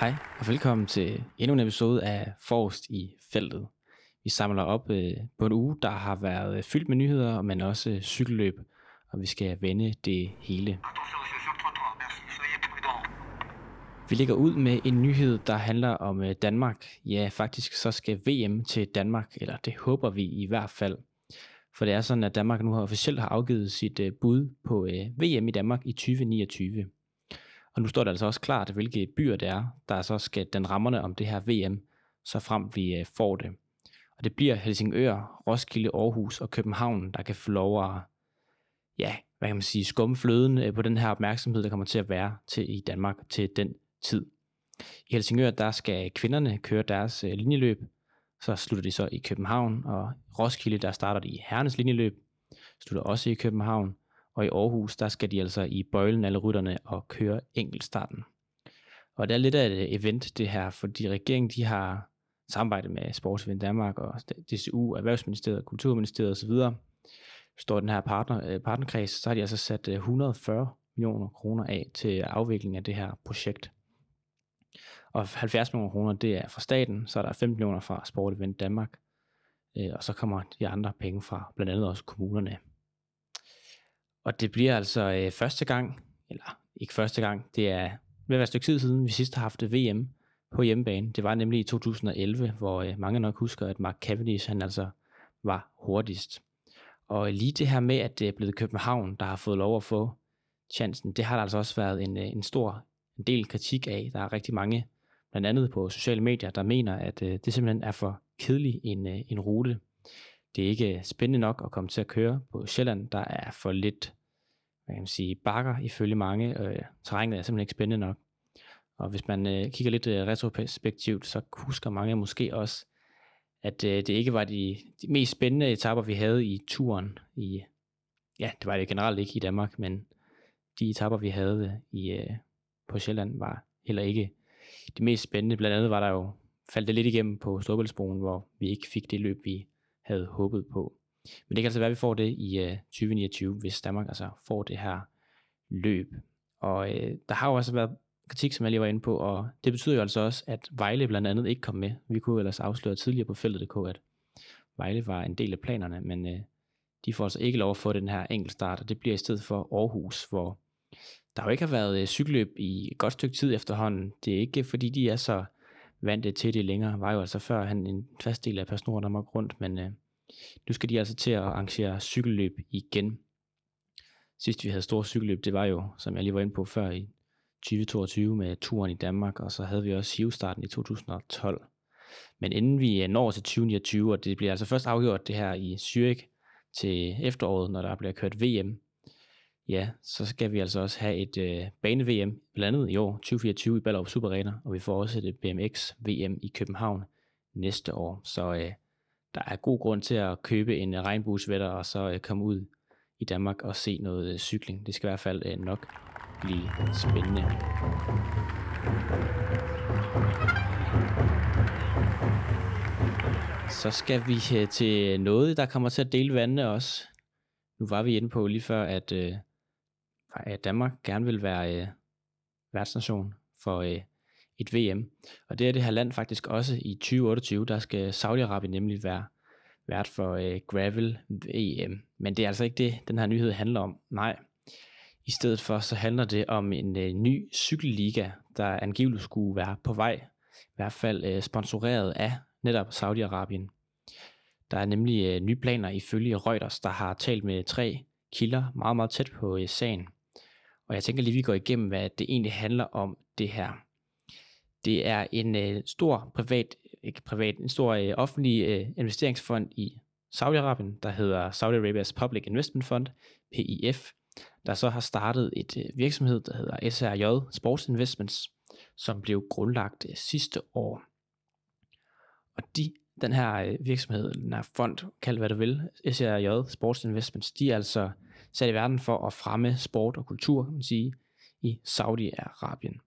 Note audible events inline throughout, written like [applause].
Hej og velkommen til endnu en episode af Forrest i feltet. Vi samler op øh, på en uge, der har været øh, fyldt med nyheder, men også øh, cykelløb, og vi skal vende det hele. Vi ligger ud med en nyhed, der handler om øh, Danmark. Ja, faktisk så skal VM til Danmark, eller det håber vi i hvert fald. For det er sådan, at Danmark nu har officielt har afgivet sit øh, bud på VM i Danmark i 2029. Og nu står det altså også klart, hvilke byer det er, der så skal den rammerne om det her VM, så frem vi øh, får det. Og det bliver Helsingør, Roskilde, Aarhus og København, der kan få lov at, ja, hvad kan man sige, skumme fløden øh, på den her opmærksomhed, der kommer til at være til i Danmark til den tid. I Helsingør, der skal kvinderne køre deres øh, linjeløb, så slutter de så i København, og Roskilde, der starter de i herrenes linjeløb, slutter også i København, og i Aarhus, der skal de altså i bøjlen alle rytterne og køre enkeltstarten. Og det er lidt af et event det her, fordi regeringen de har samarbejdet med Sportsevent Danmark og DCU, Erhvervsministeriet, Kulturministeriet osv. Står den her partner, øh, partnerkreds, så har de altså sat øh, 140 millioner kroner af til afvikling af det her projekt. Og 70 millioner kroner, det er fra staten, så er der 5 millioner fra Sport Event Danmark, øh, og så kommer de andre penge fra blandt andet også kommunerne. Og det bliver altså øh, første gang, eller ikke første gang, det er ved at være et stykke tid siden, vi sidst har haft VM på hjemmebane. Det var nemlig i 2011, hvor øh, mange nok husker, at Mark Cavendish han altså var hurtigst. Og lige det her med, at det er blevet København, der har fået lov at få chancen, det har der altså også været en, øh, en stor en del kritik af. Der er rigtig mange, blandt andet på sociale medier, der mener, at øh, det simpelthen er for kedelig en, øh, en rute. Det er ikke spændende nok at komme til at køre på Sjælland. Der er for lidt hvad kan man sige, bakker ifølge mange. Øh, terrænet er simpelthen ikke spændende nok. Og hvis man øh, kigger lidt øh, retrospektivt, så husker mange måske også, at øh, det ikke var de, de mest spændende etapper, vi havde i turen. I, ja, det var det generelt ikke i Danmark, men de etapper, vi havde øh, i, øh, på Sjælland, var heller ikke de mest spændende. Blandt andet var der jo, faldt det lidt igennem på Storbæltsbroen, hvor vi ikke fik det løb, vi havde håbet på. Men det kan altså være, at vi får det i øh, 2029, hvis Danmark altså får det her løb. Og øh, der har jo også været kritik, som jeg lige var inde på, og det betyder jo altså også, at Vejle blandt andet ikke kom med. Vi kunne ellers afsløre tidligere på feltet.dk, at Vejle var en del af planerne, men øh, de får altså ikke lov at få den her enkeltstart, og det bliver i stedet for Aarhus, hvor der jo ikke har været øh, cykelløb i et godt stykke tid efterhånden. Det er ikke fordi, de er så vant til det længere. Var jo altså før han en fast del af personer, der måtte rundt, men øh, nu skal de altså til at arrangere cykelløb igen. Sidst vi havde store cykelløb, det var jo, som jeg lige var inde på før, i 2022 med turen i Danmark, og så havde vi også Hivestarten i 2012. Men inden vi øh, når til 2029, og det bliver altså først afgjort det her i Zürich til efteråret, når der bliver kørt VM, ja, så skal vi altså også have et øh, bane-VM, blandt andet i år, 2024 i Ballerup Super Arena, og vi får også et BMX-VM i København næste år. Så øh, der er god grund til at købe en øh, regnbuesvætter og så øh, komme ud i Danmark og se noget øh, cykling. Det skal i hvert fald nok blive spændende. Så skal vi til noget, der kommer til at dele vandene også. Nu var vi inde på lige før, at, at Danmark gerne vil være værtsnation for et VM. Og det er det her land faktisk også i 2028, der skal Saudi-Arabien nemlig være vært for øh, Gravel VM. Men det er altså ikke det, den her nyhed handler om. Nej, i stedet for så handler det om en øh, ny cykelliga, der angiveligt skulle være på vej. I hvert fald øh, sponsoreret af netop Saudi-Arabien. Der er nemlig øh, nye planer ifølge Reuters, der har talt med tre kilder meget, meget tæt på øh, sagen. Og jeg tænker lige, vi går igennem, hvad det egentlig handler om det her. Det er en øh, stor privat, ikke privat, en stor øh, offentlig øh, investeringsfond i Saudi-Arabien, der hedder Saudi Arabia's Public Investment Fund, PIF, der så har startet et øh, virksomhed, der hedder SRJ Sports Investments, som blev grundlagt øh, sidste år. Og de, den her øh, virksomhed, den her fond, kald hvad du vil, SRJ Sports Investments, de er altså sat i verden for at fremme sport og kultur, kan man sige, i Saudi-Arabien.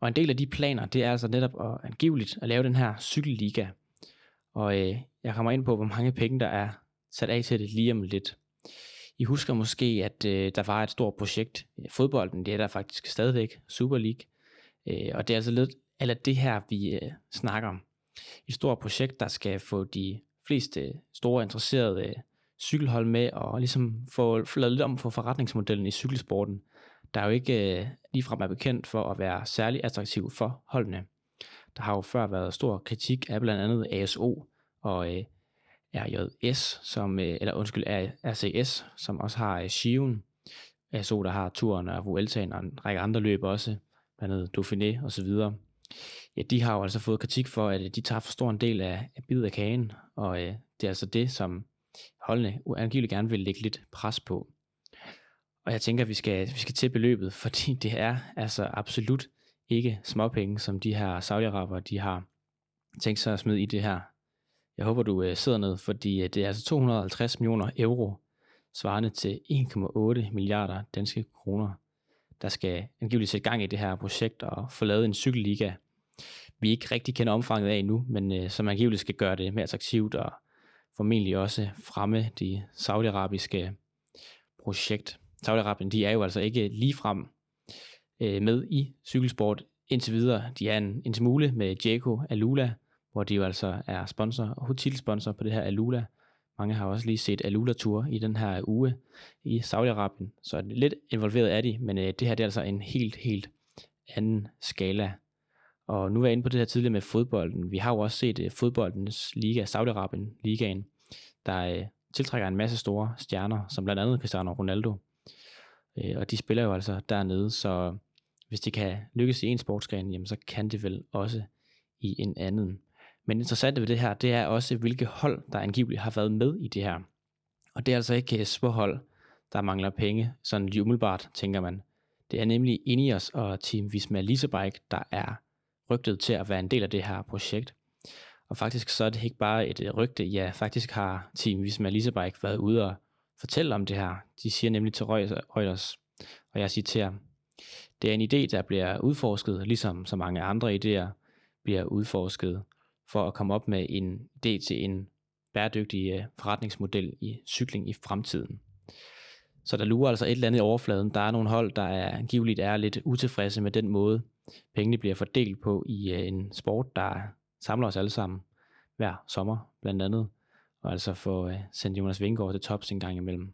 Og en del af de planer, det er altså netop at, angiveligt at lave den her cykelliga. Og øh, jeg kommer ind på, hvor mange penge der er sat af til det lige om lidt. I husker måske, at øh, der var et stort projekt. Øh, fodbolden, det er der faktisk stadigvæk. Super League. Øh, og det er altså lidt eller det her, vi øh, snakker om. Et stort projekt, der skal få de fleste store interesserede øh, cykelhold med, og ligesom få, få lavet lidt om for forretningsmodellen i cykelsporten, der er jo ikke øh, ligefrem er bekendt for at være særlig attraktiv for holdene. Der har jo før været stor kritik af blandt andet ASO og øh, RJS, som, øh, eller undskyld, RCS, som også har øh, Shiven. ASO, der har turen og Vueltaen og en række andre løb også, blandt andet Dauphiné og så videre. Ja, de har jo altså fået kritik for, at øh, de tager for stor en del af, af bid af kagen, og øh, det er altså det, som holdene angiveligt gerne vil lægge lidt pres på. Og jeg tænker, at vi skal, vi skal til beløbet, [laughs] fordi det er altså absolut ikke småpenge, som de her saudi de har tænkt sig at smide i det her. Jeg håber, du øh, sidder ned, fordi øh, det er altså 250 millioner euro, svarende til 1,8 milliarder danske kroner, der skal angiveligt sætte gang i det her projekt og få lavet en cykelliga, vi ikke rigtig kender omfanget af endnu, men øh, som angiveligt skal gøre det mere attraktivt og formentlig også fremme de saudiarabiske projekt. Saudi-Arabien, de er jo altså ikke ligefrem øh, med i cykelsport indtil videre. De er en, en smule med Jaco Alula, hvor de jo altså er sponsor, hotelsponsor på det her Alula. Mange har også lige set Alula Tour i den her uge i Saudi-Arabien, så er lidt involveret er de, men øh, det her det er altså en helt, helt anden skala. Og nu er jeg inde på det her tidligere med fodbolden. Vi har jo også set øh, fodboldens liga, Saudi-Arabien ligaen, der øh, tiltrækker en masse store stjerner, som blandt andet Cristiano Ronaldo. Uh, og de spiller jo altså dernede, så hvis det kan lykkes i en sportsgren, jamen så kan det vel også i en anden. Men interessant ved det her, det er også, hvilke hold, der angiveligt har været med i det her. Og det er altså ikke små hold, der mangler penge, sådan lige umiddelbart, tænker man. Det er nemlig Ineos og Team Visma Lisebike, der er rygtet til at være en del af det her projekt. Og faktisk så er det ikke bare et rygte, ja faktisk har Team Visma Lisebike været ude og fortælle om det her. De siger nemlig til Reuters, og jeg citerer, det er en idé, der bliver udforsket, ligesom så mange andre idéer bliver udforsket, for at komme op med en idé til en bæredygtig øh, forretningsmodel i cykling i fremtiden. Så der lurer altså et eller andet i overfladen. Der er nogle hold, der er angiveligt er lidt utilfredse med den måde, pengene bliver fordelt på i øh, en sport, der samler os alle sammen hver sommer, blandt andet. Og altså få øh, sendt Jonas Vingård til tops en gang imellem.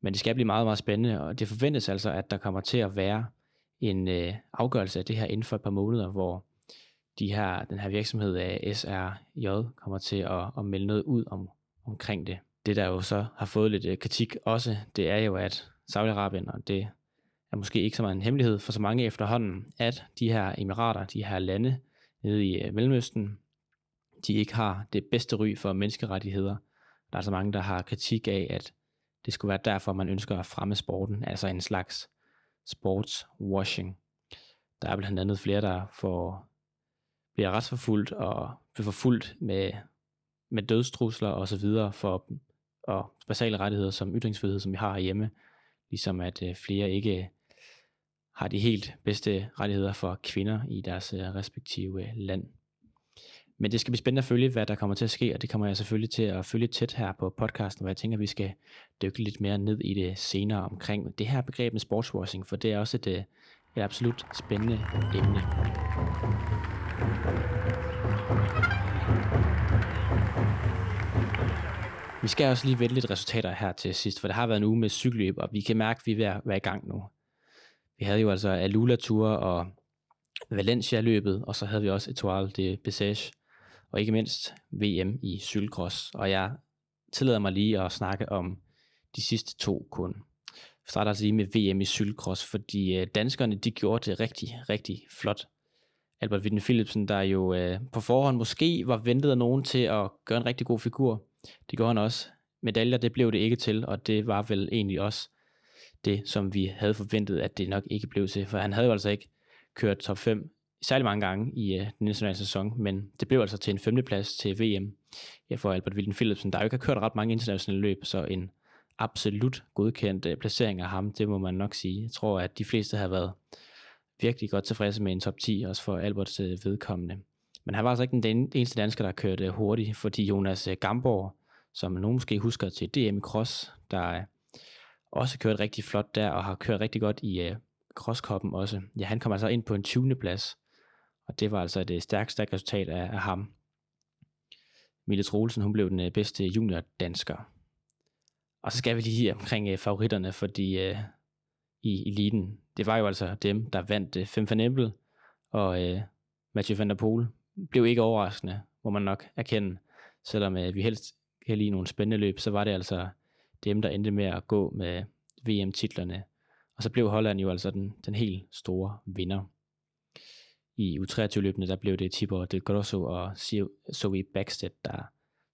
Men det skal blive meget, meget spændende, og det forventes altså, at der kommer til at være en øh, afgørelse af det her inden for et par måneder, hvor de her, den her virksomhed af SRJ kommer til at, at melde noget ud om, omkring det. Det der jo så har fået lidt øh, kritik også, det er jo, at Saudi-Arabien, og det er måske ikke så meget en hemmelighed for så mange efterhånden, at de her emirater, de her lande nede i øh, Mellemøsten, de ikke har det bedste ry for menneskerettigheder. Der er så mange, der har kritik af, at det skulle være derfor, man ønsker at fremme sporten, altså en slags sportswashing. Der er blandt andet flere, der får, bliver retsforfulgt og bliver forfulgt med, med dødstrusler og så videre for og basale rettigheder som ytringsfrihed, som vi har hjemme, ligesom at øh, flere ikke har de helt bedste rettigheder for kvinder i deres øh, respektive øh, land. Men det skal blive spændende at følge, hvad der kommer til at ske, og det kommer jeg selvfølgelig til at følge tæt her på podcasten, hvor jeg tænker, at vi skal dykke lidt mere ned i det senere omkring det her begreb med sportswashing, for det er også et, øh, et absolut spændende emne. Vi skal også lige vælge lidt resultater her til sidst, for det har været en uge med cykelløb, og vi kan mærke, at vi er ved at være i gang nu. Vi havde jo altså Alula Tour og Valencia løbet, og så havde vi også Etoile de Bessage, og ikke mindst VM i cykelcross. Og jeg tillader mig lige at snakke om de sidste to kun. Jeg starter altså lige med VM i cykelcross, fordi øh, danskerne de gjorde det rigtig, rigtig flot. Albert Witten Philipsen, der jo øh, på forhånd måske var ventet af nogen til at gøre en rigtig god figur, det gjorde han også. Medaljer, det blev det ikke til, og det var vel egentlig også det, som vi havde forventet, at det nok ikke blev til. For han havde jo altså ikke kørt top 5 særlig mange gange i øh, den internationale sæson, men det blev altså til en femteplads til VM ja, for Albert Wilden Philipsen, der jo ikke har kørt ret mange internationale løb, så en absolut godkendt øh, placering af ham, det må man nok sige. Jeg tror, at de fleste har været virkelig godt tilfredse med en top 10, også for Alberts øh, vedkommende. Men han var altså ikke den eneste dansker, der kørte øh, hurtigt, fordi Jonas øh, Gamborg, som nogen måske husker til DM i Cross, der øh, også kørt rigtig flot der, og har kørt rigtig godt i øh, crosskoppen også. Ja, han kom altså ind på en 20. plads. Og det var altså et øh, stærkt, stærkt resultat af, af ham. Mille Troelsen, hun blev den øh, bedste junior-dansker. Og så skal vi lige omkring øh, favoritterne, fordi øh, i eliten, det var jo altså dem, der vandt øh, Fem Fanempel, og øh, Mathieu van der Poel blev ikke overraskende, må man nok erkende. Selvom øh, vi helst kan lide nogle spændende løb, så var det altså dem, der endte med at gå med VM-titlerne. Og så blev Holland jo altså den, den helt store vinder. I U23-løbene, der blev det Tibor Del Grosso og Zoe Backstedt, der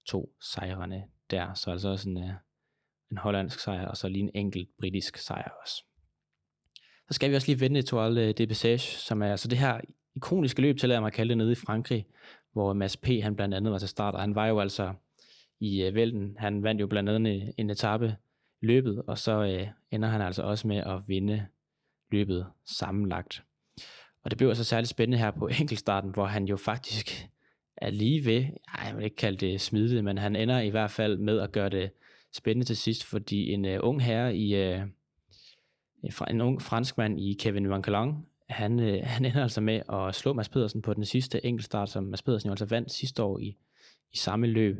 tog sejrene der. Så altså også en, øh, en hollandsk sejr, og så lige en enkelt britisk sejr også. Så skal vi også lige vende Tour øh, de Bessage, som er altså det her ikoniske løb, til at man kalde det, nede i Frankrig, hvor Mads P. han blandt andet var til start, og han var jo altså i uh, vælten. Han vandt jo blandt andet en, en etape løbet, og så uh, ender han altså også med at vinde løbet sammenlagt. Og det blev altså særligt spændende her på [laughs] enkeltstarten, hvor han jo faktisk er lige ved, ej, jeg vil ikke kalde det smidigt, men han ender i hvert fald med at gøre det spændende til sidst, fordi en uh, ung herre i, uh, en ung franskmand i Kevin Vankelong, han, uh, [laughs] han ender altså med at slå Mads Pedersen på den sidste enkeltstart, som Mads Pedersen jo altså vandt sidste år i, i samme løb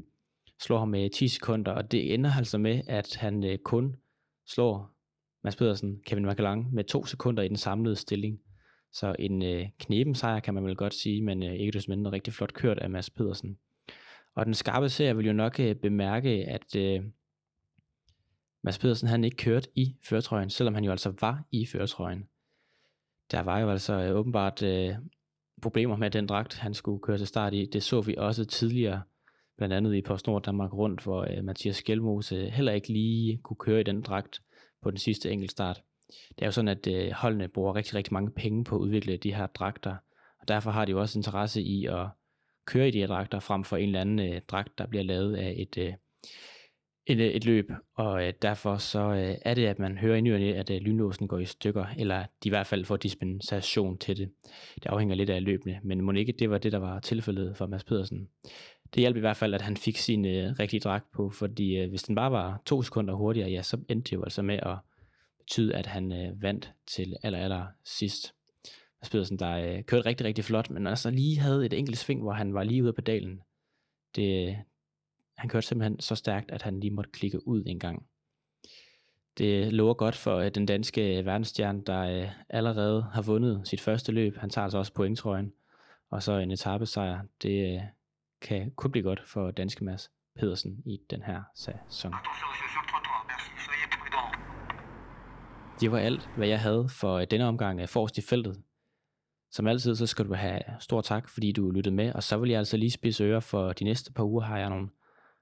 slår ham med 10 sekunder, og det ender altså med, at han øh, kun slår Mads Pedersen, Kevin McLang, med to sekunder i den samlede stilling. Så en øh, knepen sejr, kan man vel godt sige, men øh, ikke desto mindre rigtig flot kørt af Mads Pedersen. Og den skarpe serie vil jo nok øh, bemærke, at øh, Mads Pedersen han ikke kørt i førtrøjen, selvom han jo altså var i førtrøjen. Der var jo altså øh, åbenbart øh, problemer med den dragt, han skulle køre til start i. Det så vi også tidligere blandt andet i PostNord Danmark rundt, hvor øh, Mathias Skelmose heller ikke lige kunne køre i den dragt på den sidste enkeltstart. Det er jo sådan, at øh, holdene bruger rigtig, rigtig mange penge på at udvikle de her dragter, og derfor har de jo også interesse i at køre i de her dragter, frem for en eller anden øh, dragt, der bliver lavet af et, øh, et, øh, et løb, og øh, derfor så øh, er det, at man hører i nyerne, at øh, lynlåsen går i stykker, eller de i hvert fald får dispensation til det. Det afhænger lidt af løbene, men må ikke det var det, der var tilfældet for Mads Pedersen? Det hjalp i hvert fald, at han fik sin øh, rigtige dragt på, fordi øh, hvis den bare var to sekunder hurtigere, ja, så endte det jo altså med at betyde, at han øh, vandt til aller, aller sidst. Mads Pedersen, der øh, kørte rigtig, rigtig flot, men altså lige havde et enkelt sving, hvor han var lige ude på dalen. Det, han kørte simpelthen så stærkt, at han lige måtte klikke ud en gang. Det lover godt for øh, den danske øh, verdensstjerne, der øh, allerede har vundet sit første løb. Han tager altså også pointtrøjen, og så en etappesejr. Det, øh, kan kun blive godt for danske Mads Pedersen i den her sæson. Det var alt, hvad jeg havde for øh, denne omgang af Forrest i feltet. Som altid, så skal du have stor tak, fordi du lyttede med, og så vil jeg altså lige spidse ører, for de næste par uger har jeg nogle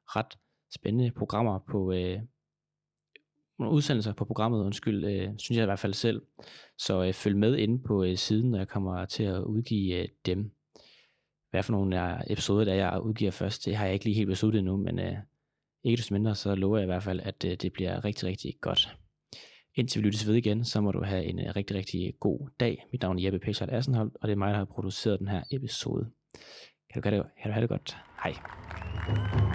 ret spændende programmer på, øh, nogle udsendelser på programmet, undskyld, øh, synes jeg i hvert fald selv. Så øh, følg med inde på øh, siden, når jeg kommer til at udgive øh, dem hvad for nogle episoder, der jeg udgiver først, det har jeg ikke lige helt besluttet endnu, men øh, ikke desto mindre, så lover jeg i hvert fald, at øh, det bliver rigtig, rigtig godt. Indtil vi lyttes ved igen, så må du have en øh, rigtig, rigtig god dag. Mit navn er Jeppe Pechert Assenhold, og det er mig, der har produceret den her episode. Kan du, kan du, kan du have det godt? Hej.